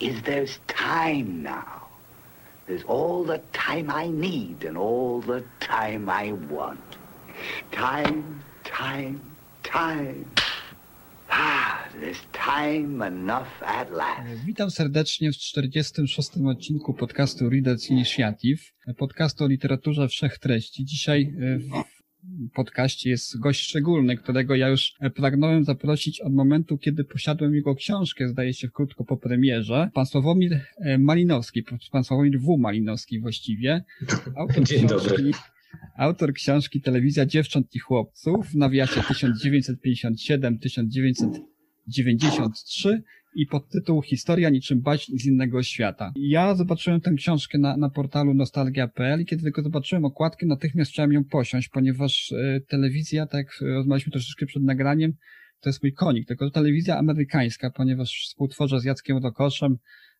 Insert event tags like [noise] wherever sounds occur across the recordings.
is there's time now. There's all the time I need and all the time I want. Time, time, time. Ah, there's time enough at last. Witam serdecznie w 46. odcinku podcastu Readers Initiative, podcastu o literaturze wszechtreści. Dzisiaj e, w podcaście jest gość szczególny, którego ja już pragnąłem zaprosić od momentu, kiedy posiadłem jego książkę, zdaje się krótko po premierze. Pan Sławomir e, Malinowski, pan Sławomir W. Malinowski właściwie. Autor Dzień książki, dobry. Autor książki Telewizja Dziewcząt i Chłopców w nawiasie 1957-1993 i podtytuł Historia niczym baśń z innego świata. Ja zobaczyłem tę książkę na, na portalu nostalgia.pl i kiedy tylko zobaczyłem okładkę, natychmiast chciałem ją posiąść, ponieważ e, telewizja, tak jak rozmawialiśmy troszeczkę przed nagraniem, to jest mój konik, tylko telewizja amerykańska, ponieważ współtworzę z Jackiem Rokoszem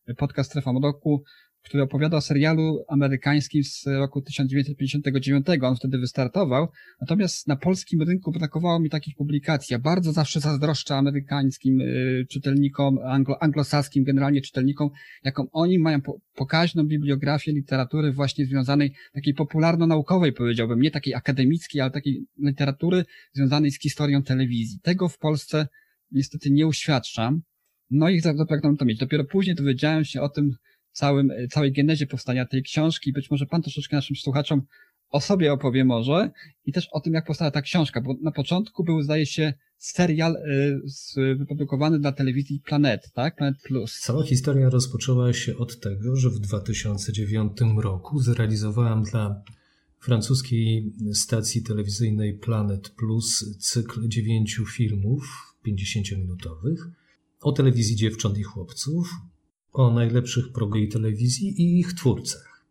e, podcast Strefa Mroku, który opowiada o serialu amerykańskim z roku 1959. On wtedy wystartował. Natomiast na polskim rynku brakowało mi takich publikacji. Ja bardzo zawsze zazdroszczę amerykańskim y, czytelnikom, anglo, anglosaskim generalnie czytelnikom, jaką oni mają po, pokaźną bibliografię literatury właśnie związanej, takiej popularno-naukowej powiedziałbym, nie takiej akademickiej, ale takiej literatury związanej z historią telewizji. Tego w Polsce niestety nie uświadczam. No i zapragnąłem to mieć. Dopiero później dowiedziałem się o tym, całym, całej genezie powstania tej książki. Być może pan troszeczkę naszym słuchaczom o sobie opowie może i też o tym, jak powstała ta książka, bo na początku był, zdaje się, serial y, wyprodukowany dla telewizji Planet, tak? Planet Plus. Cała historia rozpoczęła się od tego, że w 2009 roku zrealizowałem dla francuskiej stacji telewizyjnej Planet Plus cykl dziewięciu filmów 50-minutowych o telewizji dziewcząt i chłopców, o najlepszych programach telewizji i ich twórcach.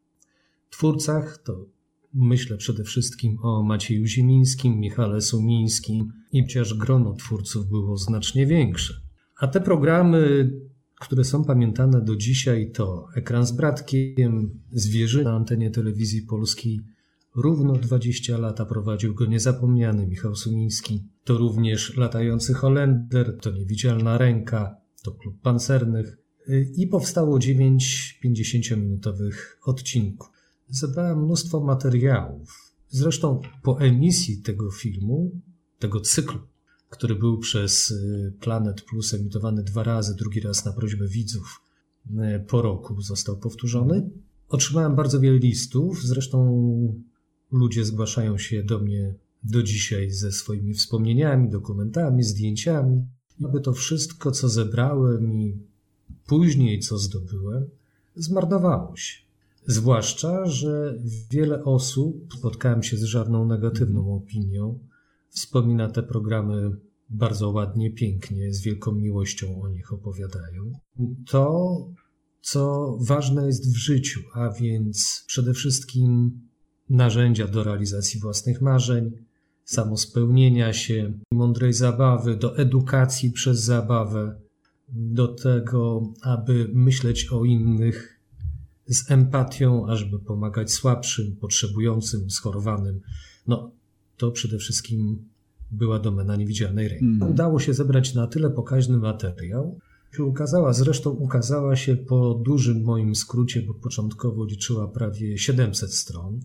Twórcach to myślę przede wszystkim o Macieju Zimińskim, Michale Sumińskim i chociaż grono twórców było znacznie większe. A te programy, które są pamiętane do dzisiaj to Ekran z Bratkiem, Zwierzy na antenie telewizji polskiej, równo 20 lata prowadził go niezapomniany Michał Sumiński. To również Latający Holender, to Niewidzialna Ręka, to Klub Pancernych, i powstało 9 50-minutowych odcinków. Zebrałem mnóstwo materiałów. Zresztą po emisji tego filmu, tego cyklu, który był przez y, Planet Plus emitowany dwa razy, drugi raz na prośbę widzów y, po roku został powtórzony, otrzymałem bardzo wiele listów. Zresztą ludzie zgłaszają się do mnie do dzisiaj ze swoimi wspomnieniami, dokumentami, zdjęciami, aby to wszystko, co zebrałem i później co zdobyłem, zmarnowało się. Zwłaszcza, że wiele osób, spotkałem się z żadną negatywną opinią, wspomina te programy bardzo ładnie, pięknie, z wielką miłością o nich opowiadają. To, co ważne jest w życiu, a więc przede wszystkim narzędzia do realizacji własnych marzeń, samospełnienia się, mądrej zabawy, do edukacji przez zabawę, do tego, aby myśleć o innych z empatią, ażeby pomagać słabszym, potrzebującym, schorowanym. No, to przede wszystkim była domena niewidzialnej ręki. Mm. Udało się zebrać na tyle pokaźny materiał, się ukazała, zresztą ukazała się po dużym moim skrócie, bo początkowo liczyła prawie 700 stron,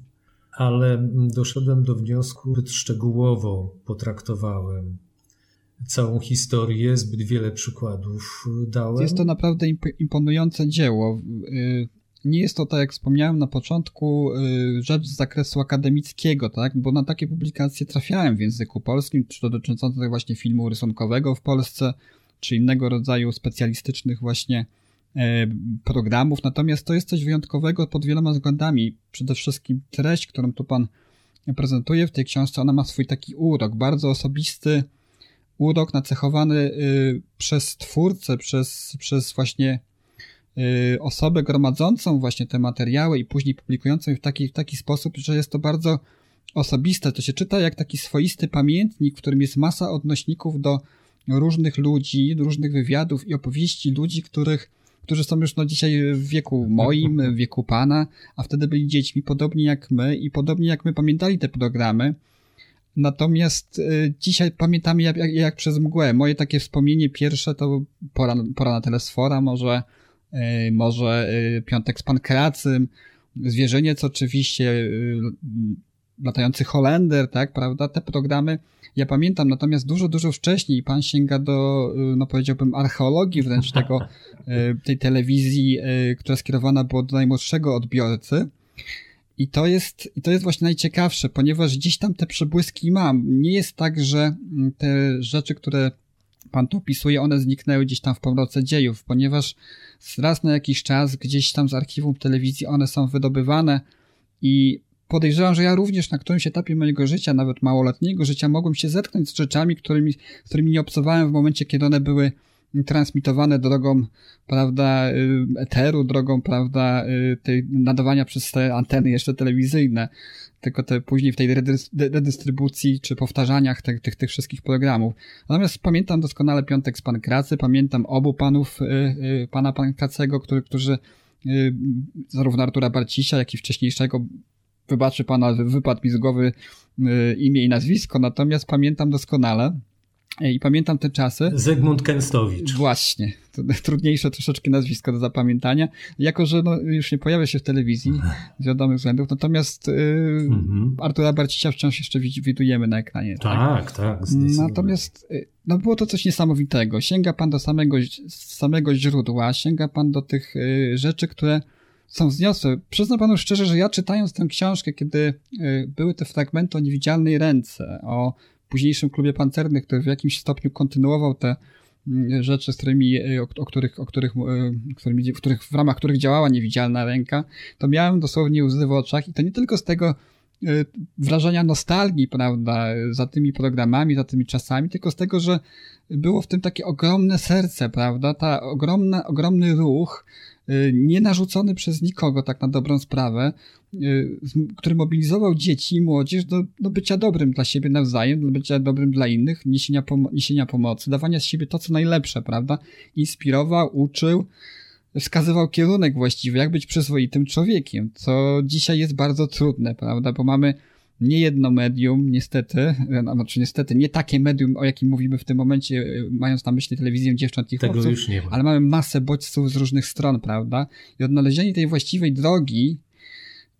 ale doszedłem do wniosku, zbyt szczegółowo potraktowałem całą historię, zbyt wiele przykładów dałem. Jest to naprawdę imponujące dzieło. Y, nie jest to, tak jak wspomniałem na początku, y, rzecz z zakresu akademickiego, tak? Bo na takie publikacje trafiałem w języku polskim, czy to dotyczące właśnie filmu rysunkowego w Polsce, czy innego rodzaju specjalistycznych właśnie e, programów. Natomiast to jest coś wyjątkowego pod wieloma względami. Przede wszystkim treść, którą tu pan prezentuje w tej książce, ona ma swój taki urok, bardzo osobisty, urok nacechowany y, przez twórcę, przez, przez właśnie y, osobę gromadzącą właśnie te materiały i później publikującą je w taki, w taki sposób, że jest to bardzo osobiste. To się czyta jak taki swoisty pamiętnik, w którym jest masa odnośników do różnych ludzi, różnych wywiadów i opowieści ludzi, których którzy są już no dzisiaj w wieku moim, w wieku pana, a wtedy byli dziećmi, podobnie jak my i podobnie jak my pamiętali te programy. Natomiast y, dzisiaj pamiętam jak, jak, jak, przez mgłę. Moje takie wspomnienie pierwsze to pora, pora na telesfora, może, y, może y, Piątek z Pankracym, Zwierzeniec oczywiście, latający Holender, tak, prawda, te programy ja pamiętam, natomiast dużo, dużo wcześniej pan sięga do, no powiedziałbym, archeologii wręcz [laughs] tego, tej telewizji, która skierowana była do najmłodszego odbiorcy. I to jest, i to jest właśnie najciekawsze, ponieważ gdzieś tam te przebłyski mam. Nie jest tak, że mm, te rzeczy, które pan tu opisuje, one zniknęły gdzieś tam w pomroce dziejów, ponieważ raz na jakiś czas gdzieś tam z archiwum telewizji one są wydobywane i podejrzewam, że ja również na którymś etapie mojego życia, nawet małoletniego życia, mogłem się zetknąć z rzeczami, którymi, którymi nie obcowałem w momencie, kiedy one były transmitowane drogą, prawda, y, eteru, drogą, prawda, y, tej nadawania przez te anteny jeszcze telewizyjne, tylko te później w tej redystrybucji czy powtarzaniach tych, tych, tych wszystkich programów. Natomiast pamiętam doskonale Piątek z Pankracy, pamiętam obu panów, y, pana Pankracego, który, którzy zarówno Artura Barcisia, jak i wcześniejszego wybaczy pana, wypadł mi z głowy imię i nazwisko, natomiast pamiętam doskonale i pamiętam te czasy. Zygmunt Kęstowicz. Właśnie. To [laughs] trudniejsze troszeczkę nazwisko do zapamiętania. Jako, że no, już nie pojawia się w telewizji z wiadomych względów, natomiast y, mhm. Artura Barcisia wciąż jeszcze widujemy na ekranie. Tak, tak. tak natomiast y, no, było to coś niesamowitego. Sięga pan do samego, samego źródła, sięga pan do tych rzeczy, które są wzniosłe. Przyznam panu szczerze, że ja czytając tę książkę, kiedy y, były te fragmenty o niewidzialnej ręce, o późniejszym klubie pancernych, który w jakimś stopniu kontynuował te mm, rzeczy, z którymi, y, o, o, których, o których, y, którymi, w, których, w ramach których działała niewidzialna ręka, to miałem dosłownie łzy w oczach i to nie tylko z tego wrażenia nostalgii, prawda, za tymi programami, za tymi czasami, tylko z tego, że było w tym takie ogromne serce, prawda, ta ogromna, ogromny ruch, nie narzucony przez nikogo, tak na dobrą sprawę, który mobilizował dzieci i młodzież do, do bycia dobrym dla siebie nawzajem, do bycia dobrym dla innych, niesienia, pom niesienia pomocy, dawania z siebie to, co najlepsze, prawda? Inspirował, uczył, wskazywał kierunek właściwy, jak być przyzwoitym człowiekiem, co dzisiaj jest bardzo trudne, prawda? Bo mamy nie jedno medium, niestety, no, znaczy niestety, nie takie medium, o jakim mówimy w tym momencie, y, mając na myśli telewizję dziewcząt i chłopców, ale mamy masę bodźców z różnych stron, prawda? I odnalezienie tej właściwej drogi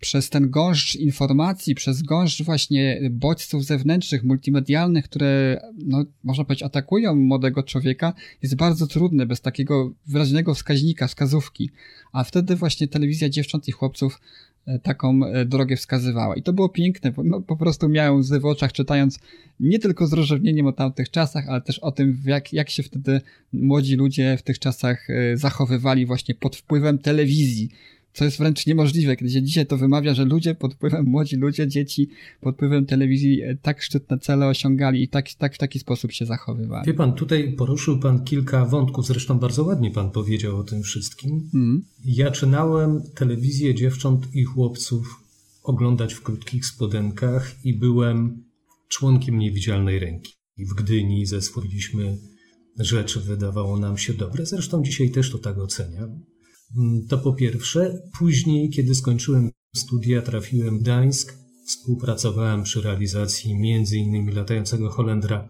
przez ten gąszcz informacji, przez gąszcz właśnie bodźców zewnętrznych, multimedialnych, które, no, można powiedzieć, atakują młodego człowieka, jest bardzo trudne bez takiego wyraźnego wskaźnika, wskazówki. A wtedy właśnie telewizja dziewcząt i chłopców E, taką e, drogę wskazywała. I to było piękne, no, po prostu miałem łzy w oczach czytając nie tylko z rozrzewnieniem o tamtych czasach, ale też o tym, jak, jak się wtedy młodzi ludzie w tych czasach e, zachowywali właśnie pod wpływem telewizji co jest wręcz niemożliwe, kiedy się dzisiaj to wymawia, że ludzie pod wpływem, młodzi ludzie, dzieci pod wpływem telewizji e, tak szczytne cele osiągali i tak, tak w taki sposób się zachowywali. Wie pan, tutaj poruszył pan kilka wątków, zresztą bardzo ładnie pan powiedział o tym wszystkim. Mm. Ja czynałem telewizję dziewcząt i chłopców oglądać w krótkich spodenkach i byłem członkiem niewidzialnej ręki. W Gdyni zeswoliliśmy rzeczy, wydawało nam się dobre. Zresztą dzisiaj też to tak oceniam. Mm, to po pierwsze. Później, kiedy skończyłem studia, trafiłem w Gdańsk. Współpracowałem przy realizacji m.in. latającego Holendra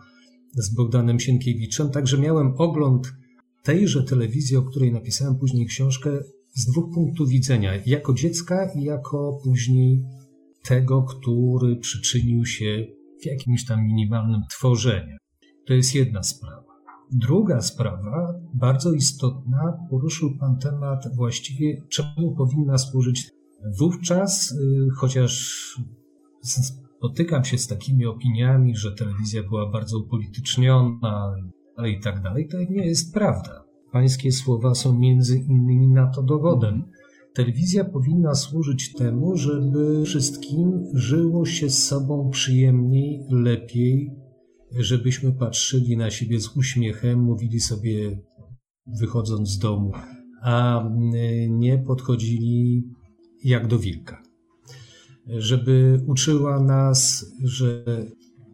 z Bogdanem Sienkiewiczem, także miałem ogląd tejże telewizji, o której napisałem później książkę, z dwóch punktów widzenia. Jako dziecka i jako później tego, który przyczynił się w jakimś tam minimalnym tworzeniu. To jest jedna sprawa. Druga sprawa, bardzo istotna, poruszył Pan temat właściwie, czemu powinna służyć. Wówczas, y, chociaż spotykam się z takimi opiniami, że telewizja była bardzo upolityczniona i tak dalej, to nie jest prawda. Pańskie słowa są między innymi na to dowodem. Telewizja powinna służyć temu, żeby wszystkim żyło się z sobą przyjemniej, lepiej, żebyśmy patrzyli na siebie z uśmiechem, mówili sobie wychodząc z domu a nie podchodzili jak do wilka. Żeby uczyła nas, że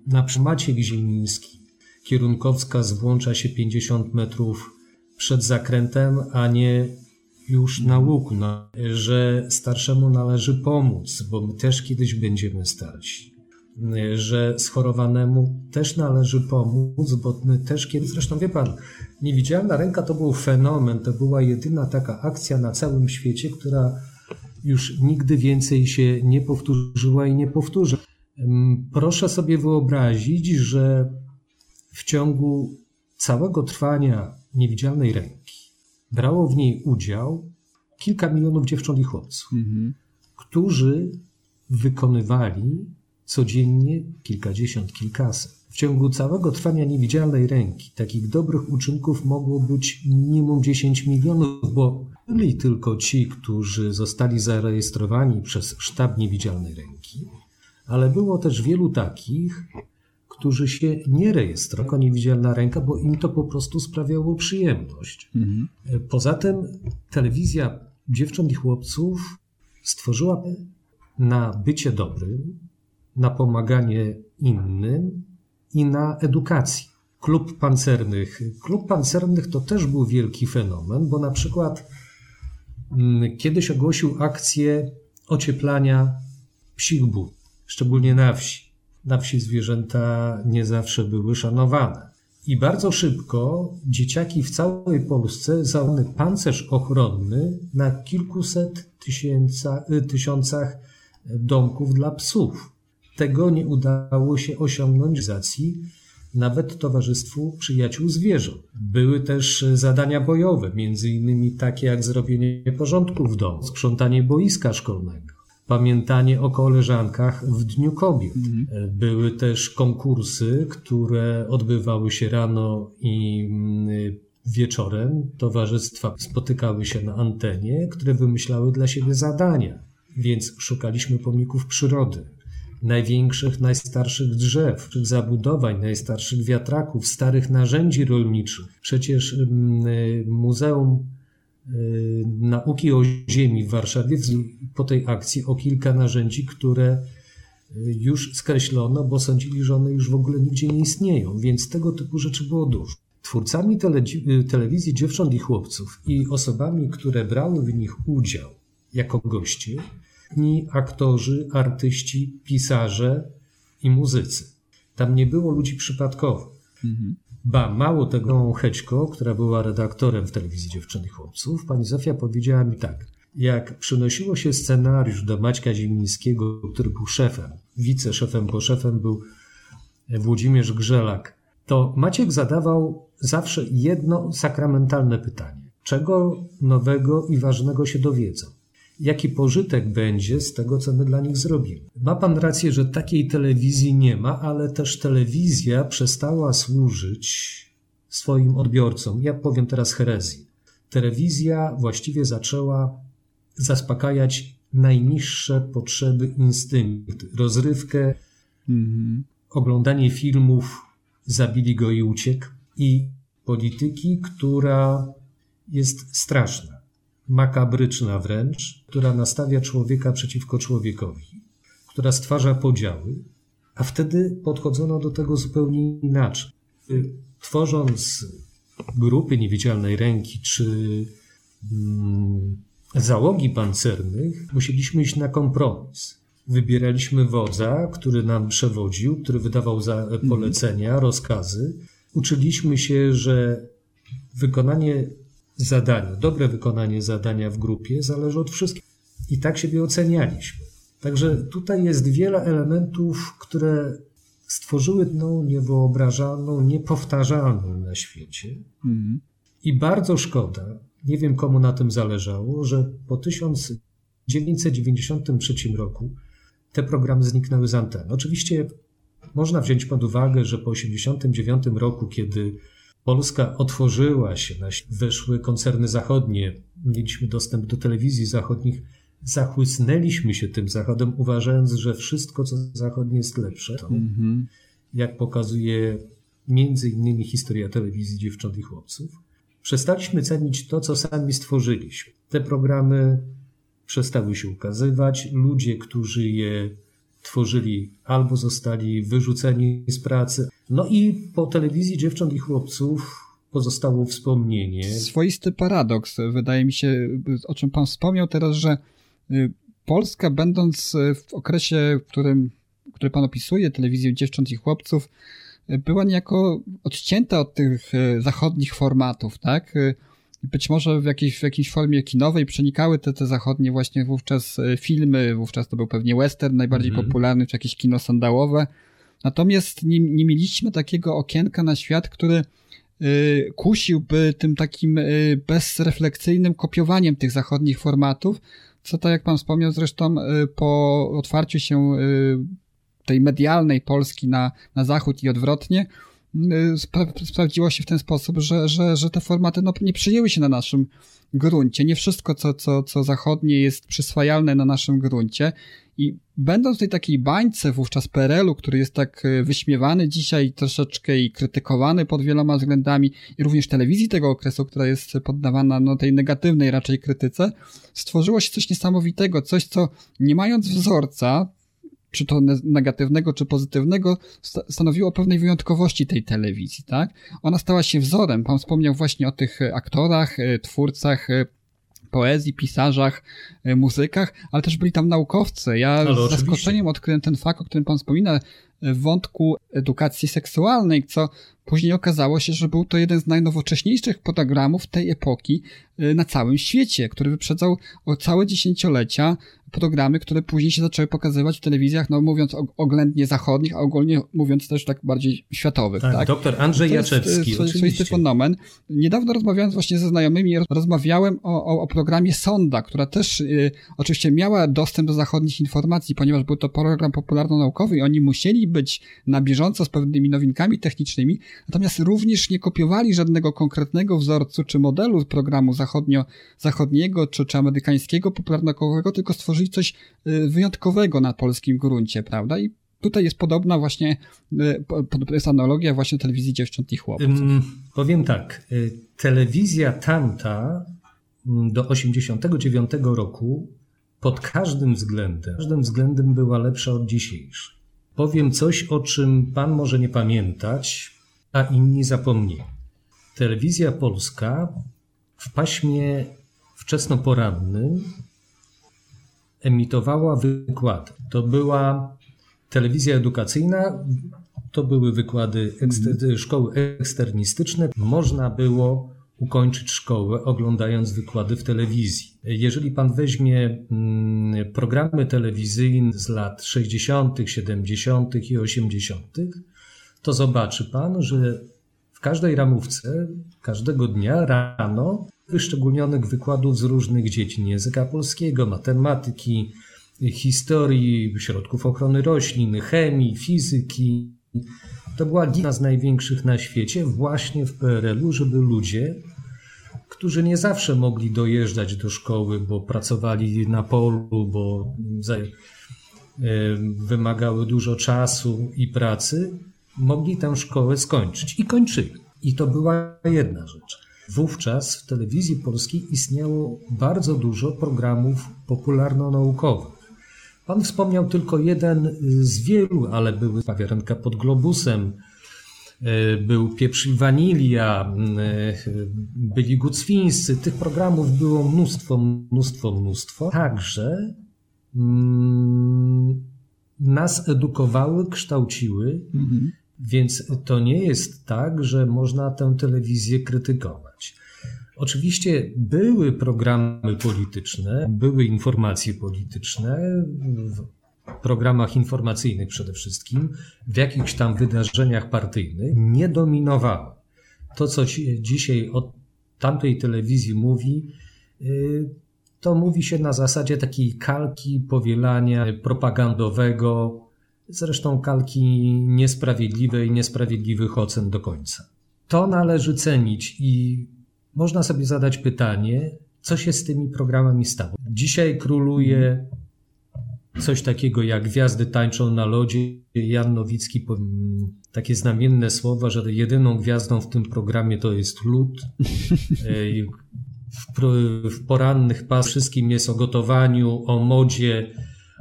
na Maciek Ziemiński kierunkowskaz włącza się 50 metrów przed zakrętem, a nie już na łuku, no, że starszemu należy pomóc, bo my też kiedyś będziemy starsi, że schorowanemu też należy pomóc, bo też kiedyś, zresztą wie pan, niewidzialna ręka to był fenomen, to była jedyna taka akcja na całym świecie, która już nigdy więcej się nie powtórzyła i nie powtórzy. Proszę sobie wyobrazić, że w ciągu całego trwania niewidzialnej ręki brało w niej udział kilka milionów dziewcząt i chłopców, mhm. którzy wykonywali codziennie kilkadziesiąt, kilkaset. W ciągu całego trwania niewidzialnej ręki takich dobrych uczynków mogło być minimum 10 milionów, bo byli tylko ci, którzy zostali zarejestrowani przez sztab niewidzialnej ręki, ale było też wielu takich, którzy się nie rejestrowali jako niewidzialna ręka, bo im to po prostu sprawiało przyjemność. Mhm. Poza tym telewizja dziewcząt i chłopców stworzyła na bycie dobrym, na pomaganie innym i na edukacji. Klub pancernych. Klub pancernych to też był wielki fenomen, bo na przykład mm, kiedyś ogłosił akcję ocieplania psich szczególnie na wsi na wsi zwierzęta nie zawsze były szanowane. I bardzo szybko dzieciaki w całej Polsce założyły pancerz ochronny na kilkuset tysiąca, y, tysiącach domków dla psów. Tego nie udało się osiągnąć w zacji nawet Towarzystwu Przyjaciół Zwierząt. Były też zadania bojowe, między innymi takie jak zrobienie porządku w domu, sprzątanie boiska szkolnego pamiętanie o koleżankach w Dniu Kobiet. Mhm. Były też konkursy, które odbywały się rano i mm, wieczorem. Towarzystwa spotykały się na antenie, które wymyślały dla siebie zadania. Więc szukaliśmy pomników przyrody, największych, najstarszych drzew, zabudowań, najstarszych wiatraków, starych narzędzi rolniczych. Przecież mm, Muzeum Y, nauki o Ziemi w Warszawie po tej akcji o kilka narzędzi, które y, już skreślono, bo sądzili, że one już w ogóle nigdzie nie istnieją, więc tego typu rzeczy było dużo. Twórcami y, telewizji dziewcząt i chłopców i osobami, które brały w nich udział jako goście, aktorzy, artyści, pisarze i muzycy. Tam nie było ludzi przypadkowych. Mhm. Ba, mało tego, Hećko, która była redaktorem w telewizji Dziewczyn i Chłopców, pani Zofia powiedziała mi tak. Jak przynosiło się scenariusz do Maćka Zimińskiego, który był szefem, wiceszefem, bo szefem był Włodzimierz Grzelak, to Maciek zadawał zawsze jedno sakramentalne pytanie. Czego nowego i ważnego się dowiedzą? Jaki pożytek będzie z tego, co my dla nich zrobimy. Ma pan rację, że takiej telewizji nie ma, ale też telewizja przestała służyć swoim odbiorcom. Ja powiem teraz herezji. Telewizja właściwie zaczęła zaspokajać najniższe potrzeby, instynkty, rozrywkę, mhm. oglądanie filmów, zabili go i uciekł i polityki, która jest straszna makabryczna wręcz, która nastawia człowieka przeciwko człowiekowi, która stwarza podziały, a wtedy podchodzono do tego zupełnie inaczej. Tworząc grupy niewidzialnej ręki czy mm, załogi pancernych, musieliśmy iść na kompromis. Wybieraliśmy wodza, który nam przewodził, który wydawał za polecenia, rozkazy. Uczyliśmy się, że wykonanie zadania, dobre wykonanie zadania w grupie zależy od wszystkich. I tak siebie ocenialiśmy. Także tutaj jest wiele elementów, które stworzyły tą niewyobrażalną, niepowtarzalną na świecie. Mhm. I bardzo szkoda, nie wiem komu na tym zależało, że po 1993 roku te programy zniknęły z anteny. Oczywiście można wziąć pod uwagę, że po 1989 roku, kiedy Polska otworzyła się, weszły koncerny zachodnie, mieliśmy dostęp do telewizji zachodnich, zachłysnęliśmy się tym zachodem, uważając, że wszystko, co zachodnie jest lepsze. To, mm-hmm. Jak pokazuje między innymi historia telewizji dziewcząt i chłopców. Przestaliśmy cenić to, co sami stworzyliśmy. Te programy przestały się ukazywać. Ludzie, którzy je tworzyli, albo zostali wyrzuceni z pracy. No i po telewizji dziewcząt i chłopców pozostało wspomnienie. Swoisty paradoks, wydaje mi się, o czym pan wspomniał teraz, że y, Polska, będąc w okresie, w którym, który pan opisuje, telewizję dziewcząt i chłopców, była niejako odcięta od tych y, zachodnich formatów, tak? być może w jakiejś, w jakiejś formie kinowej przenikały te, te zachodnie właśnie wówczas filmy, wówczas to był pewnie western najbardziej mm -hmm. popularny, czy jakieś kino sandałowe. Natomiast nie, nie mieliśmy takiego okienka na świat, który y, kusiłby tym takim y, bezrefleksyjnym kopiowaniem tych zachodnich formatów, co tak jak pan wspomniał zresztą y, po otwarciu się tej medialnej Polski na, na zachód i odwrotnie, spra sprawdziło się w ten sposób, że, że, że te formaty no, nie przyjęły się na naszym gruncie. Nie wszystko, co, co, co zachodnie jest przyswajalne na naszym gruncie. I będąc w tej takiej bańce wówczas PRL-u, który jest tak y, wyśmiewany dzisiaj troszeczkę i krytykowany pod wieloma względami, i również telewizji tego okresu, która jest poddawana no, tej negatywnej raczej krytyce, stworzyło się coś niesamowitego, coś, co nie mając wzorca, czy to negatywnego, czy pozytywnego, stanowiło pewnej wyjątkowości tej telewizji, tak? Ona stała się wzorem. Pan wspomniał właśnie o tych e, aktorach, e, twórcach e, poezji, pisarzach, muzykach, ale też byli tam naukowcy. Ja ale z oczywiście. zaskoczeniem odkryłem ten fakt, o którym pan wspomina, w wątku edukacji seksualnej, co później okazało się, że był to jeden z najnowocześniejszych programów tej epoki na całym świecie, który wyprzedzał o całe dziesięciolecia programy, które później się zaczęły pokazywać w telewizjach, no mówiąc oględnie zachodnich, a ogólnie mówiąc też tak bardziej światowych. Tak, tak? doktor Andrzej Jaczewski, to jest swoisty fenomen. Niedawno rozmawiając właśnie ze znajomymi, rozmawiałem o, o, o programie Sonda, która też y, oczywiście miała dostęp do zachodnich informacji, ponieważ był to program popularno-naukowy i oni musieli być na bieżąco z pewnymi nowinkami technicznymi, natomiast również nie kopiowali żadnego konkretnego wzorcu czy modelu programu zachodnio, zachodniego czy, czy amerykańskiego popularno-naukowego, tylko stworzyli stworzyć coś y, wyjątkowego na polskim gruncie, prawda? I tutaj jest podobna właśnie, y, jest analogia właśnie telewizji dziewcząt i chłopców. Powiem tak, y, telewizja tamta mm, do 89 roku pod każdym względem, każdym względem była lepsza od dzisiejszej. Powiem coś, o czym pan może nie pamiętać, a inni zapomnieli. Telewizja polska w paśmie wczesnoporannym emitowała wykłady. To była telewizja edukacyjna, to były wykłady ekster szkoły eksternistyczne. Można było ukończyć szkołę oglądając wykłady w telewizji. Jeżeli pan weźmie mm, programy telewizyjne z lat 60., 70. i 80., to zobaczy pan, że w każdej ramówce każdego dnia rano wyszczególnionych wykładów z różnych dziedzin języka polskiego, matematyki, historii, środków ochrony roślin, chemii, fizyki. To była jedna z największych na świecie właśnie w PRL-u, żeby ludzie, którzy nie zawsze mogli dojeżdżać do szkoły, bo pracowali na polu, bo e, wymagały dużo czasu i pracy, mogli tę szkołę skończyć. I kończyli. I to była jedna rzecz. Wówczas w telewizji polskiej istniało bardzo dużo programów popularno-naukowych. Pan wspomniał tylko jeden z wielu, ale były Pawiarenka pod globusem, e, był Pieprz i Wanilia, e, byli Gucwińscy. Tych programów było mnóstwo, mnóstwo, mnóstwo. Także mm, nas edukowały, kształciły, mhm. Więc to nie jest tak, że można tę telewizję krytykować. Oczywiście były programy polityczne, były informacje polityczne, w programach informacyjnych przede wszystkim, w jakichś tam wydarzeniach partyjnych, nie dominowały. To, co dzisiaj o tamtej telewizji mówi, y, to mówi się na zasadzie takiej kalki powielania propagandowego, zresztą kalki niesprawiedliwej, niesprawiedliwych ocen do końca. To należy cenić i można sobie zadać pytanie, co się z tymi programami stało. Dzisiaj króluje coś takiego jak Gwiazdy tańczą na lodzie. Jan Nowicki takie znamienne słowa, że jedyną gwiazdą w tym programie to jest lód. [laughs] W, porannych pas wszystkim jest o gotowaniu, o modzie,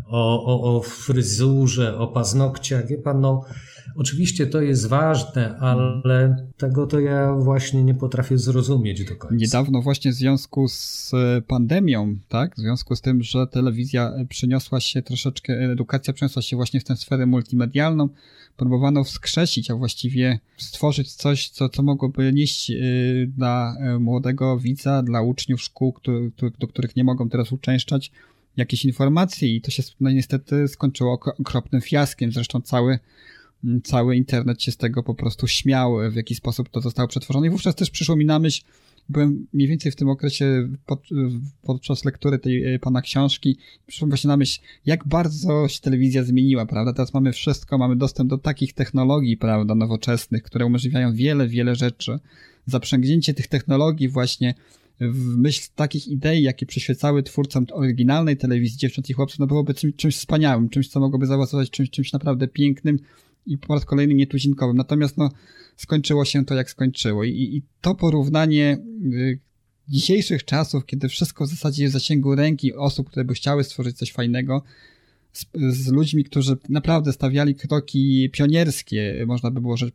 o, o, o fryzurze, o paznokciach. Wie pan, no Oczywiście to jest ważne, ale tego to ja właśnie nie potrafię zrozumieć do końca. Niedawno właśnie w związku z pandemią, tak, w związku z tym, że telewizja przyniosła się troszeczkę, edukacja przeniosła się właśnie w tę sferę multimedialną, próbowano wskrzesić, a właściwie stworzyć coś, co, co mogłoby nieść dla młodego widza, dla uczniów szkół, do których nie mogą teraz uczęszczać, jakieś informacje i to się no, niestety skończyło okropnym fiaskiem. Zresztą cały cały internet się z tego po prostu śmiał, w jaki sposób to zostało przetworzone. I wówczas też przyszło mi na myśl, byłem mniej więcej w tym okresie pod, podczas lektury tej e, pana książki, przyszło mi właśnie na myśl, jak bardzo się telewizja zmieniła, prawda? Teraz mamy wszystko, mamy dostęp do takich technologii, prawda, nowoczesnych, które umożliwiają wiele, wiele rzeczy. Zaprzęgnięcie tych technologii właśnie w myśl takich idei, jakie przyświecały twórcom oryginalnej telewizji Dziewcząt i Chłopców, no byłoby czymś, czymś wspaniałym, czymś, co mogłoby zaowocować czymś, czymś naprawdę pięknym, i po raz kolejny nietuzinkowym. Natomiast no, skończyło się to jak skończyło. I, i to porównanie y, dzisiejszych czasów, kiedy wszystko w zasadzie jest w zasięgu ręki osób, które by chciały stworzyć coś fajnego, z, z, ludźmi, którzy naprawdę stawiali kroki pionierskie, można by było rzecz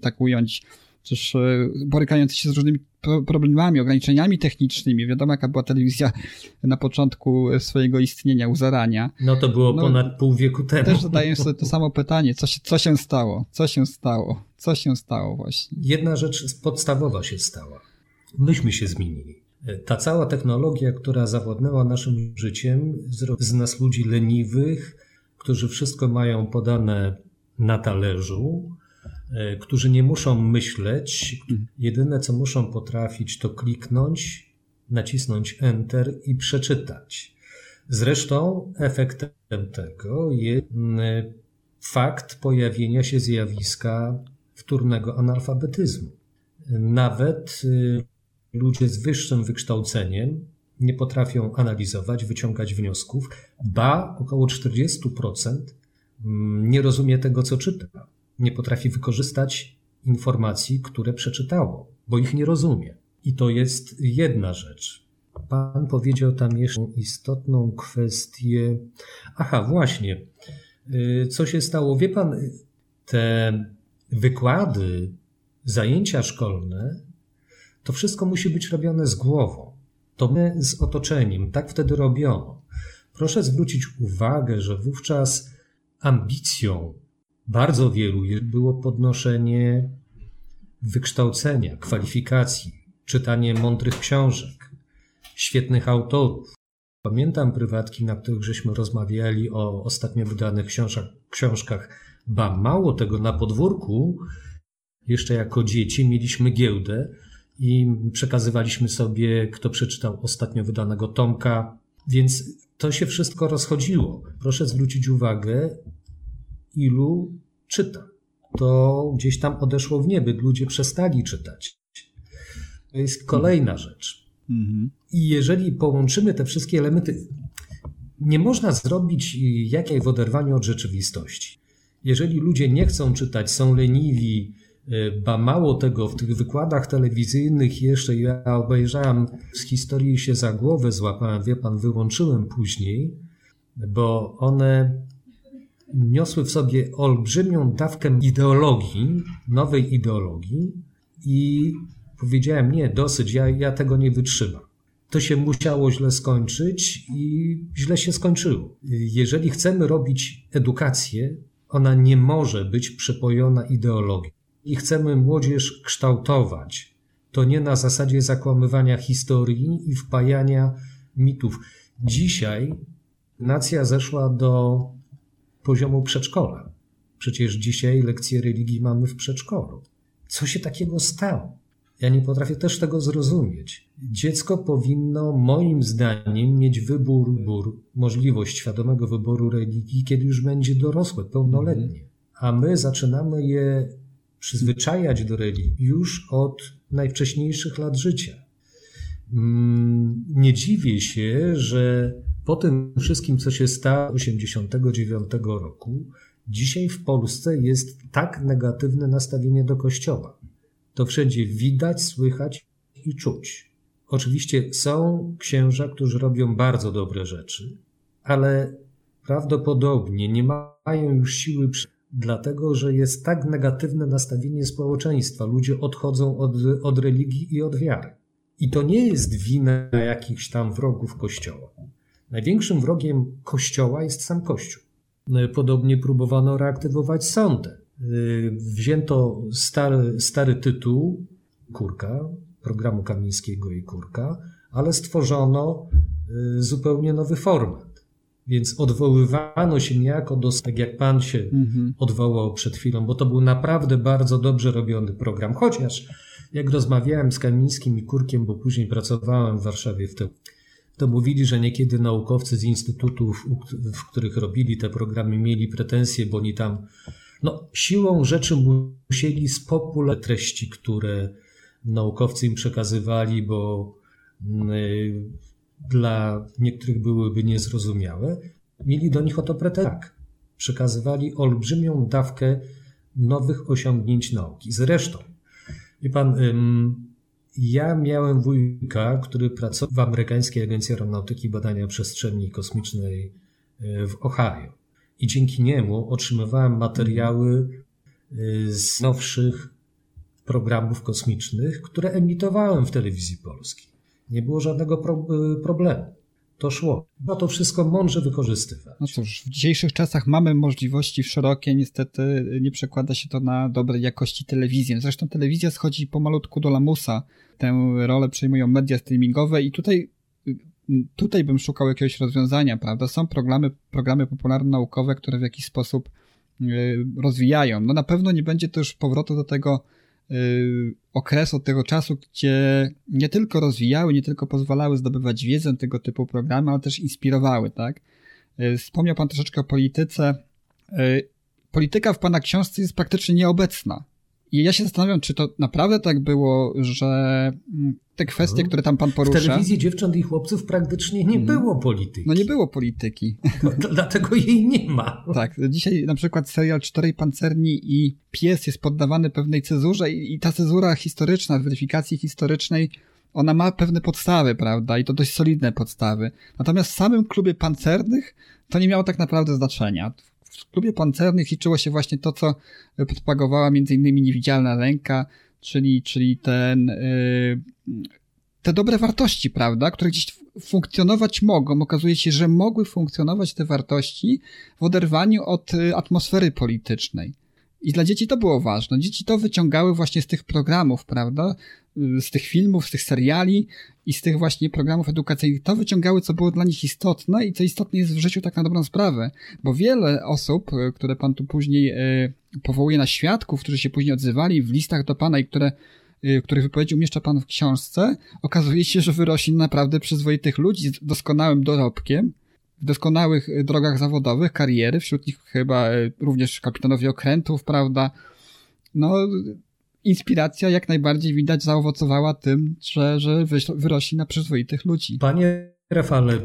tak ująć, przecież e, borykający się z różnymi problemami, ograniczeniami technicznymi. Wiadomo, jaka była telewizja na początku swojego istnienia, u zarania. No to było no, ponad pół wieku temu. Też zadaję sobie to [laughs] samo pytanie, co się, co się stało? Co się stało? Co się stało właśnie? Jedna rzecz podstawowa się stała. Myśmy się zmienili. Ta cała technologia, która zawładnęła naszym życiem, z nas ludzi leniwych, którzy wszystko mają podane na talerzu, E, którzy nie muszą myśleć. Jedyne, co muszą potrafić, to kliknąć, nacisnąć Enter i przeczytać. Zresztą efektem tego jest fakt pojawienia się zjawiska wtórnego analfabetyzmu. Nawet y, ludzie z wyższym wykształceniem nie potrafią analizować, wyciągać wniosków, ba około 40% nie rozumie tego, co czyta nie potrafi wykorzystać informacji, które przeczytało, bo ich nie rozumie. I to jest jedna rzecz. Pan powiedział tam jeszcze istotną kwestię. Aha, właśnie. Y, co się stało? Wie pan, te wykłady, zajęcia szkolne, to wszystko musi być robione z głową. To my z otoczeniem. Tak wtedy robiono. Proszę zwrócić uwagę, że wówczas ambicją bardzo wielu było podnoszenie wykształcenia, kwalifikacji, czytanie mądrych książek, świetnych autorów. Pamiętam prywatki, na których żeśmy rozmawiali o ostatnio wydanych książkach, książkach. Ba, mało tego, na podwórku, jeszcze jako dzieci, mieliśmy giełdę i przekazywaliśmy sobie, kto przeczytał ostatnio wydanego Tomka, więc to się wszystko rozchodziło. Proszę zwrócić uwagę, ilu czyta. To gdzieś tam odeszło w niebyt, ludzie przestali czytać. To jest kolejna rzecz. Mhm. I jeżeli połączymy te wszystkie elementy, nie można zrobić jakiej w oderwaniu od rzeczywistości. Jeżeli ludzie nie chcą czytać, są leniwi, y, ba mało tego, w tych wykładach telewizyjnych jeszcze ja obejrzałem z historii się za głowę złapałem, wie pan, wyłączyłem później, bo one niosły w sobie olbrzymią dawkę ideologii, nowej ideologii i powiedziałem, nie, dosyć, ja, ja tego nie wytrzymam. To się musiało źle skończyć i źle się skończyło. Jeżeli chcemy robić edukację, ona nie może być przepojona ideologią. I chcemy młodzież kształtować. To nie na zasadzie zakłamywania historii i wpajania mitów. Dzisiaj nacja zeszła do poziomu przedszkola. Przecież dzisiaj lekcje religii mamy w przedszkolu. Co się takiego stało? Ja nie potrafię też tego zrozumieć. Dziecko powinno, moim zdaniem, mieć wybór, wybór, możliwość świadomego wyboru religii, kiedy już będzie dorosłe, pełnoletnie. A my zaczynamy je przyzwyczajać do religii już od najwcześniejszych lat życia. Mm, nie dziwię się, że po tym wszystkim, co się stało 89 roku, dzisiaj w Polsce jest tak negatywne nastawienie do Kościoła. To wszędzie widać, słychać i czuć. Oczywiście są księża, którzy robią bardzo dobre rzeczy, ale prawdopodobnie nie mają już siły, dlatego że jest tak negatywne nastawienie społeczeństwa. Ludzie odchodzą od, od religii i od wiary. I to nie jest wina jakichś tam wrogów Kościoła. Największym wrogiem Kościoła jest sam Kościół. Podobnie próbowano reaktywować sądy. Wzięto stary, stary tytuł Kurka, programu Kamińskiego i Kurka, ale stworzono y, zupełnie nowy format. Więc odwoływano się niejako do, tak jak pan się mhm. odwołał przed chwilą, bo to był naprawdę bardzo dobrze robiony program. Chociaż jak rozmawiałem z Kamińskim i Kurkiem, bo później pracowałem w Warszawie w tym, to mówili, że niekiedy naukowcy z instytutów, w których robili te programy, mieli pretensje, bo oni tam no, siłą rzeczy musieli spopulować treści, które naukowcy im przekazywali, bo y, dla niektórych byłyby niezrozumiałe. Mieli do nich o to pretensje. Tak, przekazywali olbrzymią dawkę nowych osiągnięć nauki. Zresztą, wie pan, ja miałem wujka, który pracował w amerykańskiej Agencji Aeronautyki i Badania Przestrzeni Kosmicznej e, w Ohio. I dzięki niemu otrzymywałem materiały e, z nowszych programów kosmicznych, które emitowałem w telewizji polskiej. Nie było żadnego e, problemu. To szło. Trzeba to wszystko mądrze wykorzystywać. No cóż, w dzisiejszych czasach mamy możliwości szerokie, niestety nie przekłada się to na dobrej jakości telewizję. Zresztą telewizja schodzi pomalutku do lamusa. Tę rolę przejmują media streamingowe i tutaj tutaj bym szukał jakiegoś rozwiązania, prawda? Są programy, programy popularno-naukowe, które w jakiś sposób e, rozwijają. No na pewno nie będzie już powrotu do tego okres od tego czasu, gdzie nie tylko rozwijały, nie tylko pozwalały zdobywać wiedzę tego typu programy, ale też inspirowały, tak? Y, wspomniał Pan troszeczkę o polityce. Y, polityka w Pana książce jest praktycznie nieobecna. I ja się zastanawiam, czy to naprawdę tak było, że mm, te kwestie, mhm. które tam pan porusza... W telewizji dziewcząt i chłopców praktycznie nie mhm. było polityki. No nie było polityki. No, dlatego jej nie ma. [laughs] Tak, dzisiaj na przykład serial Czterej Pancerni i Pies jest poddawany pewnej cezurze i, i ta cezura historyczna, weryfikacji historycznej, ona ma pewne podstawy, prawda? I to dość solidne podstawy. Natomiast w samym klubie pancernych to nie miało tak naprawdę znaczenia w klubie pancernych liczyło się właśnie to, co propagowała innymi niewidzialna ręka, czyli, czyli ten, yy, te dobre wartości, prawda, które gdzieś funkcjonować mogą. Okazuje się, że mogły funkcjonować te wartości w oderwaniu od y, atmosfery politycznej. I dla dzieci to było ważne. Dzieci to wyciągały właśnie z tych programów, prawda? Z tych filmów, z tych seriali i z tych właśnie programów edukacyjnych. To wyciągały, co było dla nich istotne i co istotne jest w życiu tak na dobrą sprawę. Bo wiele osób, e, które pan tu później e, powołuje na świadków, którzy się później odzywali w listach do pana i które których wypowiedzi umieszcza pan w książce, okazuje się, że wyrośli naprawdę przyzwoitych ludzi z doskonałym dorobkiem, w doskonałych drogach zawodowych, kariery, wśród nich chyba również kapitanowie okrętów, prawda? No, inspiracja jak najbardziej widać zaowocowała tym, że, że wyrośli na przyzwoitych ludzi. Panie Rafale,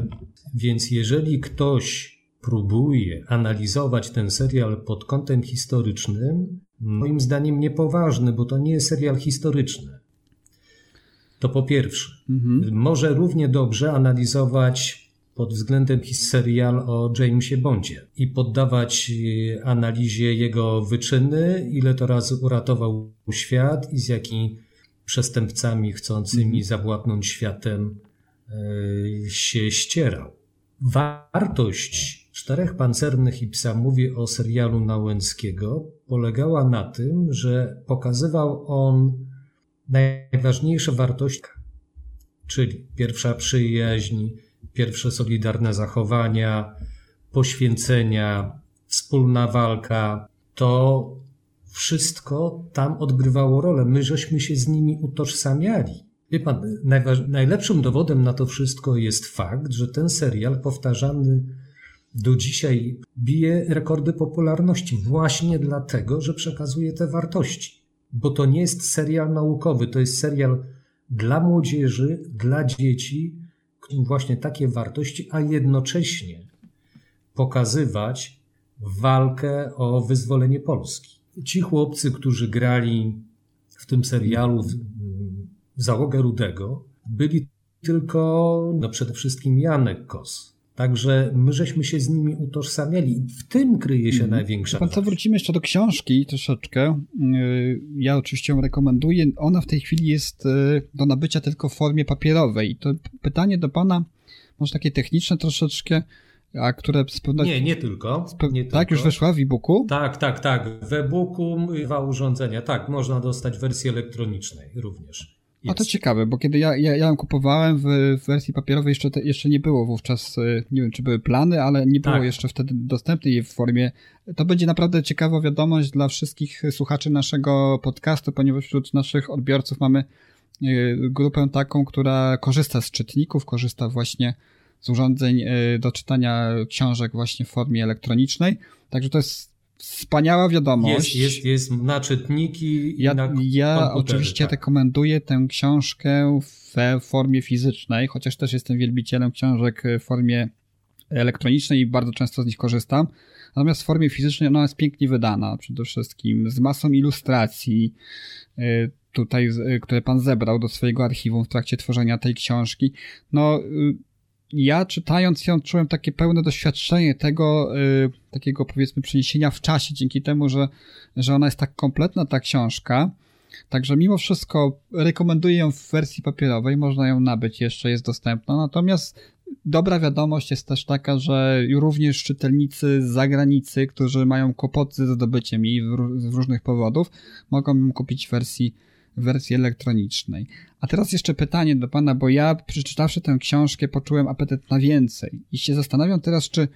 więc jeżeli ktoś próbuje analizować ten serial pod kątem historycznym, moim zdaniem niepoważny, bo to nie jest serial historyczny. To po pierwsze. Mhm. Może równie dobrze analizować pod względem serial o Jamesie Bondzie i poddawać e, analizie jego wyczyny, ile to razy uratował świat i z jakimi przestępcami chcącymi mm. zawładnąć światem e, się ścierał. Wartość Czterech Pancernych i Psa, mówię o serialu Nałęckiego, polegała na tym, że pokazywał on najważniejsze wartości, czyli pierwsza przyjaźń, pierwsze solidarne zachowania, poświęcenia, wspólna walka, to wszystko tam odgrywało rolę. My żeśmy się z nimi utożsamiali. Wie pan, najlepszym dowodem na to wszystko jest fakt, że ten serial powtarzany do dzisiaj bije rekordy popularności właśnie dlatego, że przekazuje te wartości. Bo to nie jest serial naukowy, to jest serial dla młodzieży, dla dzieci, właśnie takie wartości, a jednocześnie pokazywać walkę o wyzwolenie Polski. Ci chłopcy, którzy grali w tym serialu w, w załogę Rudego, byli tylko no przede wszystkim Janek Kos. Także my żeśmy się z nimi utożsamiali i w tym kryje się mm. największa Pan co, wrócimy jeszcze do książki troszeczkę. Y, ja oczywiście ją rekomenduję. Ona w tej chwili jest y, do nabycia tylko w formie papierowej. To pytanie do Pana, może takie techniczne troszeczkę, a które z pewnością... Nie, nie tylko. Nie tak, tylko. już weszła w e-booku? Tak, tak, tak. W e-booku, dwa urządzenia. Tak, można dostać wersji elektronicznej również. Jest. A to ciekawe, bo kiedy ja, ja, ja ją kupowałem w, w wersji papierowej, jeszcze, te, jeszcze nie było wówczas, e, nie wiem czy były plany, ale nie było tak. jeszcze wtedy dostępnej w formie. To będzie naprawdę ciekawa wiadomość dla wszystkich słuchaczy naszego podcastu, ponieważ wśród naszych odbiorców mamy e, grupę taką, która korzysta z czytników, korzysta właśnie z urządzeń e, do czytania książek właśnie w formie elektronicznej. Także to jest wspaniała wiadomość. Jest, jest, jest na czytniki ja, na Ja oczywiście tak. rekomenduję tę książkę w formie fizycznej, chociaż też jestem wielbicielem książek w formie elektronicznej i bardzo często z nich korzystam. Natomiast w formie fizycznej ona jest pięknie wydana, przede wszystkim z masą ilustracji, y, tutaj, y, które pan zebrał do swojego archiwum w trakcie tworzenia tej książki. No, y, ja czytając ją czułem takie pełne doświadczenie tego, y, takiego powiedzmy przeniesienia w czasie, dzięki temu, że, że ona jest tak kompletna, ta książka. Także mimo wszystko rekomenduję ją w wersji papierowej, można ją nabyć, jeszcze jest dostępna. Natomiast dobra wiadomość jest też taka, że również czytelnicy z zagranicy, którzy mają kłopoty ze zdobyciem jej z różnych powodów, mogą ją kupić w wersji wersji elektronicznej. A teraz jeszcze pytanie do Pana, bo ja przeczytawszy tę książkę poczułem apetyt na więcej. I się zastanawiam teraz, czy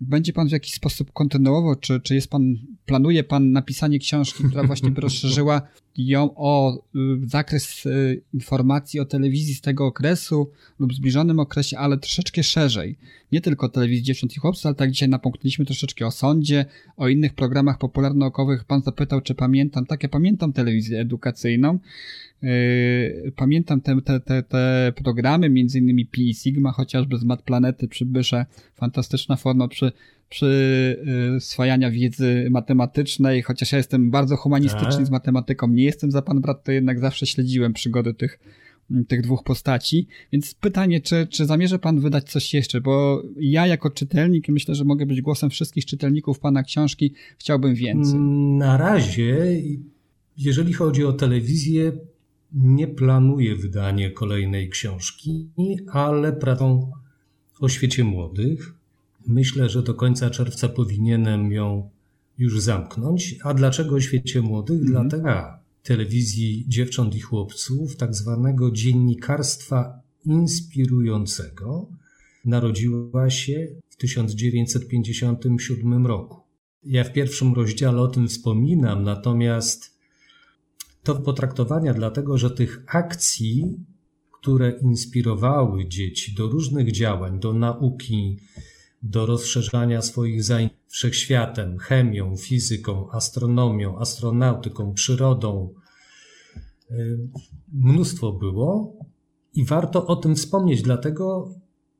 będzie Pan w jakiś sposób kontynuował, czy, czy jest Pan, planuje Pan napisanie książki, która właśnie by [laughs] rozszerzyła ją o y, zakres y, informacji o telewizji z tego okresu lub zbliżonym okresie, ale troszeczkę szerzej. Nie tylko telewizji dziewcząt i chłopców, ale tak dzisiaj napomknęliśmy troszeczkę o sądzie, o innych programach popularno-naukowych. Pan zapytał, czy pamiętam. Tak, ja pamiętam telewizję edukacyjną. Yy, pamiętam te, te, te, te programy, między innymi Pi Sigma, chociażby z Mat Planety, Przybysze. Fantastyczna forma przy przyswajania wiedzy matematycznej, chociaż ja jestem bardzo humanistyczny tak. z matematyką, nie jestem za pan brat, to jednak zawsze śledziłem przygody tych, tych dwóch postaci. Więc pytanie, czy, czy zamierza pan wydać coś jeszcze? Bo ja jako czytelnik, myślę, że mogę być głosem wszystkich czytelników pana książki, chciałbym więcej. Na razie, jeżeli chodzi o telewizję, nie planuję wydania kolejnej książki, ale pracą o świecie młodych. Myślę, że do końca czerwca powinienem ją już zamknąć. A dlaczego o świecie młodych? Mm. Dlatego telewizji dziewcząt i chłopców, tak zwanego dziennikarstwa inspirującego, narodziła się w 1957 roku. Ja w pierwszym rozdziale o tym wspominam, natomiast to potraktowania dlatego, że tych akcji, które inspirowały dzieci do różnych działań, do nauki, do rozszerzania swoich zajęć wszechświatem, chemią, fizyką, astronomią, astronautyką, przyrodą. Y, mnóstwo było i warto o tym wspomnieć, dlatego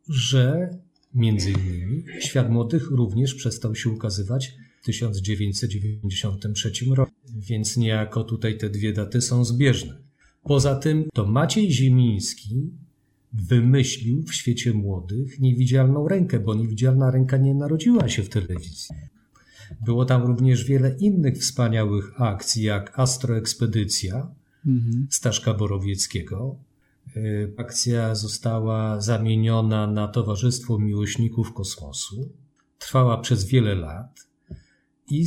że między innymi świat młodych również przestał się ukazywać w 1993 roku, więc niejako tutaj te dwie daty są zbieżne. Poza tym to Maciej Ziemiński wymyślił w świecie młodych niewidzialną rękę, bo niewidzialna ręka nie narodziła się w telewizji. Było tam również wiele innych wspaniałych akcji, jak Astroekspedycja mhm. Staszka Borowieckiego. Y, akcja została zamieniona na Towarzystwo Miłośników Kosmosu. Trwała przez wiele lat i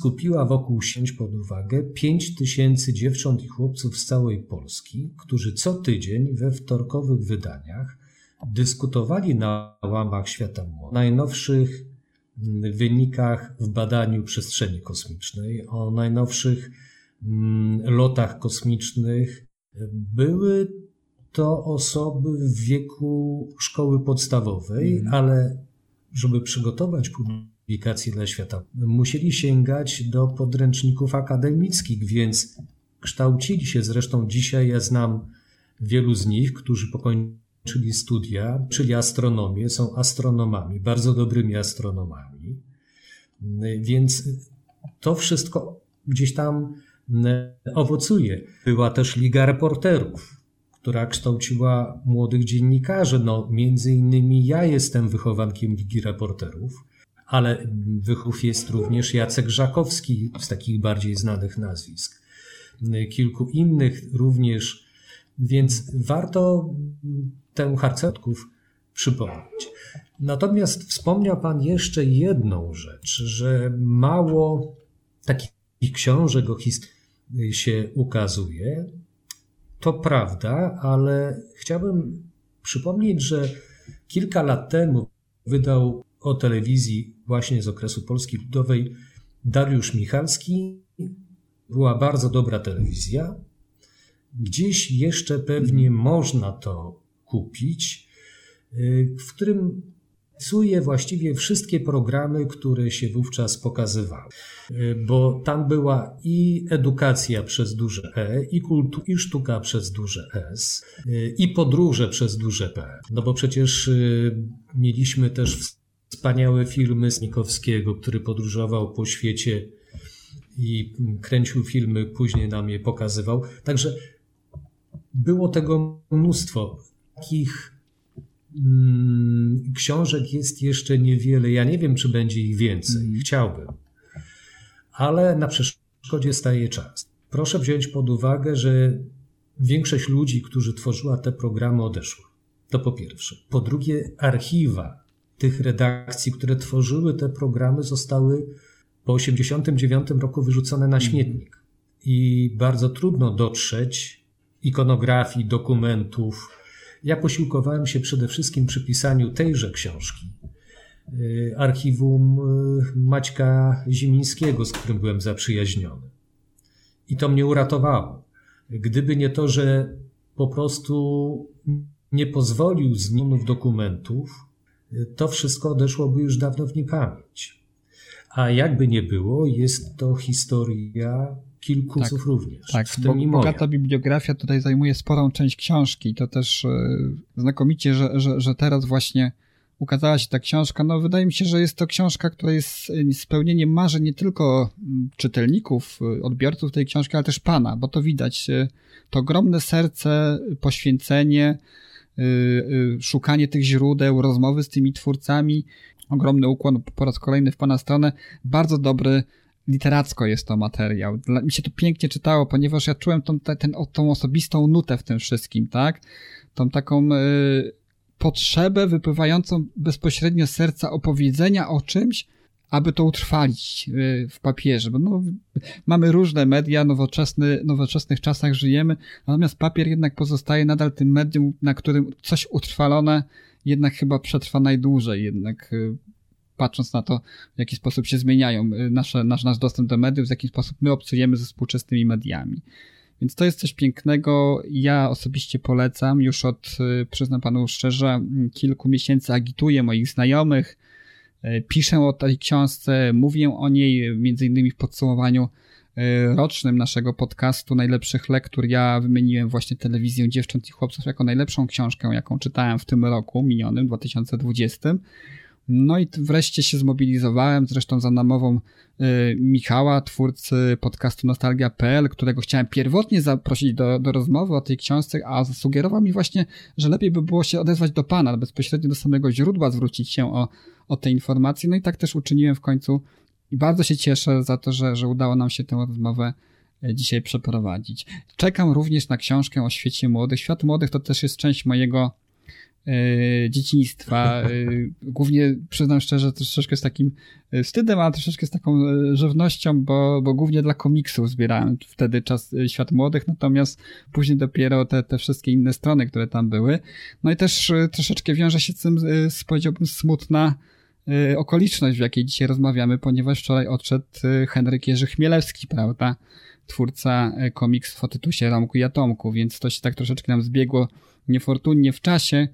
skupiła wokół sieć pod uwagę 5 tysięcy dziewcząt i chłopców z całej Polski, którzy co tydzień we wtorkowych wydaniach dyskutowali na łamach świata o najnowszych mm, wynikach w badaniu przestrzeni kosmicznej, o najnowszych mm, lotach kosmicznych. Były to osoby w wieku szkoły podstawowej, mm. ale żeby przygotować publiczność, publikacji dla świata. Musieli sięgać do podręczników akademickich, więc kształcili się. Zresztą dzisiaj ja znam wielu z nich, którzy po skończyli studia, czyli astronomię, są astronomami, bardzo dobrymi astronomami. Więc to wszystko gdzieś tam owocuje. Była też Liga Reporterów, która kształciła młodych dziennikarzy. No, między innymi ja jestem wychowankiem Ligi Reporterów, ale wychów jest również Jacek Żakowski z takich bardziej znanych nazwisk. Kilku innych również, więc warto tę harcerków przypomnieć. Natomiast wspomniał Pan jeszcze jedną rzecz, że mało takich książek o historii się ukazuje. To prawda, ale chciałbym przypomnieć, że kilka lat temu wydał o telewizji właśnie z okresu Polski Ludowej Dariusz Michalski. Była bardzo dobra telewizja. Gdzieś jeszcze pewnie można to kupić, w którym opisuje właściwie wszystkie programy, które się wówczas pokazywały. Bo tam była i edukacja przez duże E, i kultu, i sztuka przez duże S, i podróże przez duże P. No bo przecież y, mieliśmy też wspaniałe filmy Znikowskiego, który podróżował po świecie i kręcił filmy, później nam je pokazywał. Także było tego mnóstwo. Takich mm, książek jest jeszcze niewiele. Ja nie wiem, czy będzie ich więcej. Mm. Chciałbym. Ale na przeszkodzie staje czas. Proszę wziąć pod uwagę, że większość ludzi, którzy tworzyła te programy, odeszła. To po pierwsze. Po drugie, archiwa tych redakcji, które tworzyły te programy, zostały po 1989 roku wyrzucone na mhm. śmietnik. I bardzo trudno dotrzeć ikonografii, dokumentów. Ja posiłkowałem się przede wszystkim przy pisaniu tejże książki. Y, archiwum y, Maćka Zimińskiego, z którym byłem zaprzyjaźniony. I to mnie uratowało. Gdyby nie to, że po prostu nie pozwolił z nim dokumentów, to wszystko odeszłoby już dawno w niepamięć. A jakby nie było, jest to historia kilku tak, również. Tak, w tym bo, bogata bibliografia tutaj zajmuje sporą część książki. To też e, znakomicie, że, że, że teraz właśnie ukazała się ta książka. No, wydaje mi się, że jest to książka, która jest e, spełnieniem marzeń nie tylko czytelników, e, odbiorców tej książki, ale też pana, bo to widać. To ogromne serce, poświęcenie, szukanie tych źródeł, rozmowy z tymi twórcami. Ogromny ukłon po raz kolejny w Pana stronę. Bardzo dobry literacko jest to materiał. Dla, mi się to pięknie czytało, ponieważ ja czułem tą, ten, tą osobistą nutę w tym wszystkim, tak? Tą taką y, potrzebę wypływającą bezpośrednio z serca opowiedzenia o czymś, aby to utrwalić y, w papierze, bo no, mamy różne media, nowoczesny, nowoczesnych czasach żyjemy, natomiast papier jednak pozostaje nadal tym medium, na którym coś utrwalone jednak chyba przetrwa najdłużej, jednak y, patrząc na to, w jaki sposób się zmieniają y, nasze, nasz, nasz dostęp do mediów, w jaki sposób my obcujemy ze współczesnymi mediami. Więc to jest coś pięknego. Ja osobiście polecam. Już od, przyznam panu szczerze, kilku miesięcy agituję moich znajomych, piszę o tej książce, mówię o niej między innymi w podsumowaniu e, rocznym naszego podcastu najlepszych lektur. Ja wymieniłem właśnie telewizję dziewcząt i chłopców jako najlepszą książkę, jaką czytałem w tym roku minionym, 2020. No i wreszcie się zmobilizowałem, zresztą za namową y, Michała, twórcy podcastu Nostalgia.pl, którego chciałem pierwotnie zaprosić do, do rozmowy o tej książce, a zasugerował mi właśnie, że lepiej by było się odezwać do Pana, bezpośrednio do samego źródła zwrócić się o, o te informacje. No i tak też uczyniłem w końcu i bardzo się cieszę za to, że, że udało nam się tę rozmowę e, dzisiaj przeprowadzić. Czekam również na książkę o świecie młodych. Świat młodych to też jest część mojego dzieciństwa. E, głównie przyznam szczerze, troszeczkę z takim e, wstydem, a troszeczkę z taką żywnością, bo, bo głównie dla komiksów zbierałem wtedy czas Świat Młodych, natomiast później dopiero te, te wszystkie inne strony, które tam były. No i też troszeczkę wiąże się z tym, powiedziałbym, smutna okoliczność, w jakiej dzisiaj rozmawiamy, ponieważ wczoraj odszedł Henryk Jerzy Chmielewski, prawda? Twórca komiksów o tytusie Romku i Atomku, więc to się tak troszeczkę nam zbiegło niefortunnie w czasie.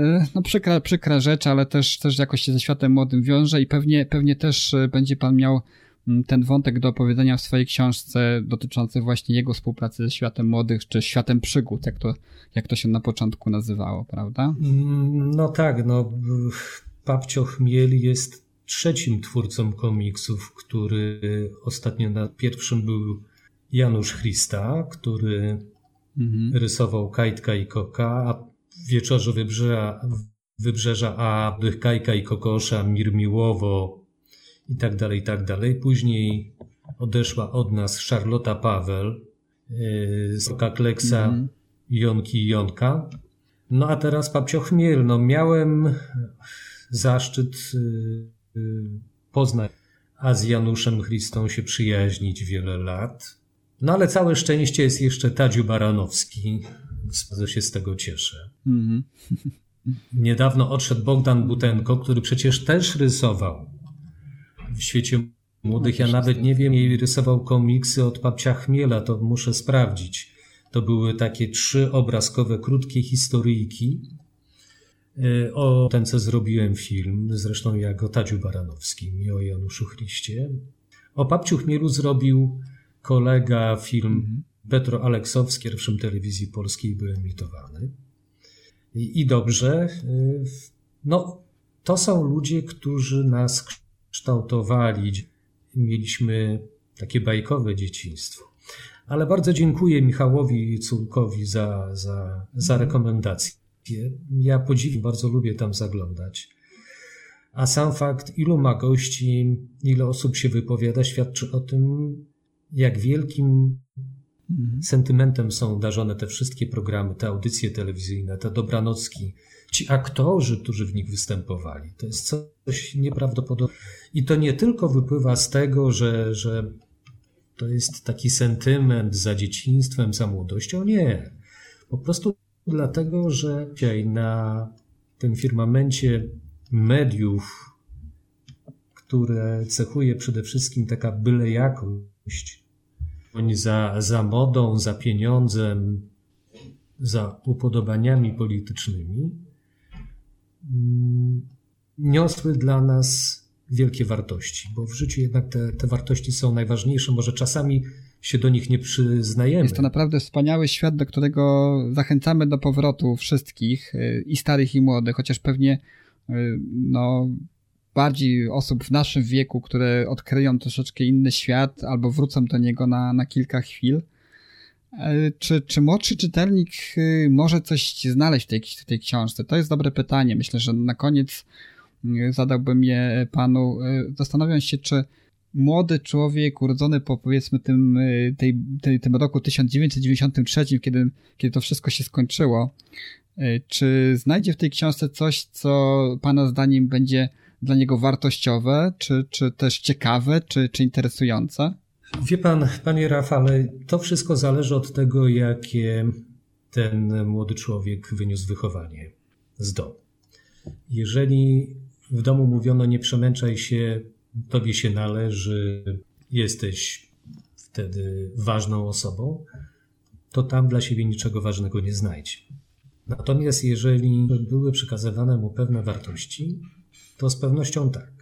E, no przykra, przykra rzecz, ale też, też jakoś się ze światem młodym wiąże i pewnie, pewnie też e, będzie pan miał mm, ten wątek do opowiedzenia w swojej książce dotyczący właśnie jego współpracy ze światem młodych, czy światem przygód, jak to, jak to się na początku nazywało, prawda? Mm, no tak, no Papcio jest trzecim twórcą komiksów, który ostatnio na pierwszym był Janusz Christa, który mhm. rysował Kajtka i Koka, a w Wieczorze Wybrzeża, Wybrzeża a Kajka i Kokosza, Mirmiłowo i tak dalej, i tak dalej. Później odeszła od nas Charlotta Paweł yy, z Koka Kleksa, mhm. Jonki i Jonka. No a teraz Papcio Chmiel. No miałem zaszczyt yy, yy, poznać, a z Januszem Christą się przyjaźnić wiele lat. No ale całe szczęście jest jeszcze Tadziu Baranowski. Bardzo się z tego cieszę. Mm -hmm. [laughs] Niedawno odszedł Bogdan Butenko, który przecież też rysował w świecie młodych. Ja nawet nie wiem, jej rysował komiksy od Papcia Chmiela, to muszę sprawdzić. To były takie trzy obrazkowe, krótkie historyjki. E, o ten, co zrobiłem film, zresztą jak o Tadziu Baranowskim i o Januszu Chryście. O Papciu Chmielu zrobił kolega film mhm. Petro Aleksowski, pierwszym telewizji polskiej był emitowany. I, I dobrze. Y, no, to są ludzie, którzy nas kształtowali. Mieliśmy takie bajkowe dzieciństwo. Ale bardzo dziękuję Michałowi Culkowi za, za, za rekomendację. Ja podziwiam, bardzo lubię tam zaglądać. A sam fakt, ilu ma gości, ile osób się wypowiada, świadczy o tym, jak wielkim mhm. sentymentem są darzone te wszystkie programy, te audycje telewizyjne, te dobranocki, ci aktorzy, którzy w nich występowali. To jest coś nieprawdopodobnego. I to nie tylko wypływa z tego, że, że to jest taki sentyment za dzieciństwem, za młodością. Nie. Po prostu dlatego, że dzisiaj na tym firmamencie mediów, które cechuje przede wszystkim taka byle jakość, oni za, za modą, za pieniądzem, za upodobaniami politycznymi mm, niosły dla nas wielkie wartości, bo w życiu jednak te, te wartości są najważniejsze. Może czasami się do nich nie przyznajemy. Jest to naprawdę wspaniały świat, do którego zachęcamy do powrotu wszystkich, y, i starych, i młodych, chociaż pewnie y, no, bardziej osób w naszym wieku, które odkryją troszeczkę inny świat albo wrócą do niego na, na kilka chwil. E, czy, czy młodszy czytelnik y, może coś znaleźć w tej, w tej książce? To jest dobre pytanie. Myślę, że na koniec y, zadałbym je panu. Y, zastanawiam się, czy młody człowiek urodzony po powiedzmy tym, tej, tej, tym roku 1993, kiedy, kiedy to wszystko się skończyło, czy znajdzie w tej książce coś, co pana zdaniem będzie dla niego wartościowe, czy, czy też ciekawe, czy, czy interesujące? Wie pan, panie Rafale, to wszystko zależy od tego, jakie ten młody człowiek wyniósł wychowanie z domu. Jeżeli w domu mówiono nie przemęczaj się, tobie się należy, jesteś wtedy ważną osobą, to tam dla siebie niczego ważnego nie znajdzie. Natomiast jeżeli były przekazywane mu pewne wartości, to z pewnością tak.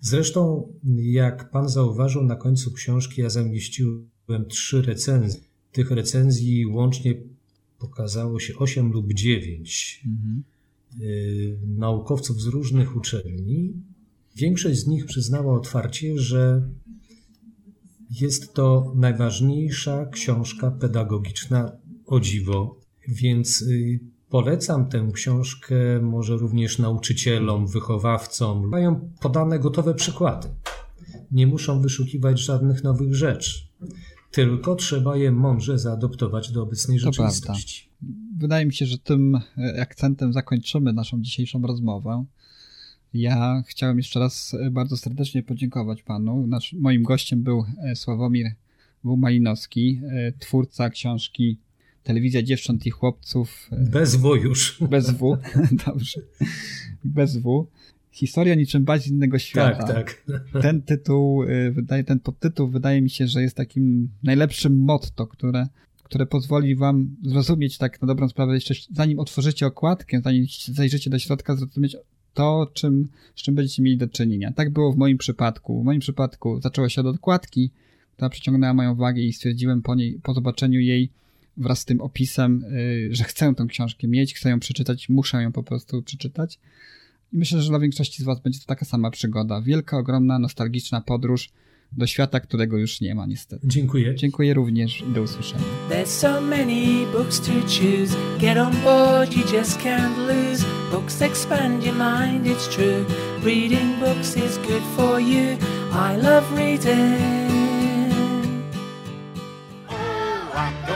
Zresztą, jak pan zauważył na końcu książki, ja zamieściłem trzy recenzje. Tych recenzji łącznie pokazało się osiem lub dziewięć mhm. Y, naukowców z różnych uczelni. Większość z nich przyznała otwarcie, że jest to najważniejsza książka pedagogiczna o dziwo, więc y, Polecam tę książkę może również nauczycielom, wychowawcom. Mają podane gotowe przykłady. Nie muszą wyszukiwać żadnych nowych rzeczy. Tylko trzeba je mądrze zaadoptować do obecnej to rzeczywistości. Prawda. Wydaje mi się, że tym e, akcentem zakończymy naszą dzisiejszą rozmowę. Ja chciałem jeszcze raz e, bardzo serdecznie podziękować panu. Nasz, moim gościem był e, Sławomir Wumalinowski, twórca książki telewizja dziewcząt i chłopców. E, Bez W już. Bez W, [laughs] dobrze. Bez W. Historia niczym baś innego świata. Tak, tak. Ten tytuł, e, wydaje, ten podtytuł wydaje mi się, że jest takim najlepszym motto, które, które pozwoli wam zrozumieć tak na dobrą sprawę, jeszcze zanim otworzycie okładkę, zanim zajrzycie do środka, zrozumieć to, czym, z czym będziecie mieli do czynienia. Tak było w moim przypadku. W moim przypadku zaczęło się od okładki, która przyciągnęła moją uwagę i stwierdziłem po niej, po zobaczeniu jej wraz z tym opisem, y, że chcę tę książkę mieć, chcę ją przeczytać, muszę ją po prostu przeczytać. I myślę, że dla większości z Was będzie to taka sama przygoda. Wielka, ogromna, nostalgiczna podróż do świata, którego już nie ma niestety. Dziękuję. Dziękuję również i do usłyszenia. There's so many books to choose. Get on board, you just can't lose. Books expand your mind, it's true. Reading books is good for you. I love reading. Oh, I'm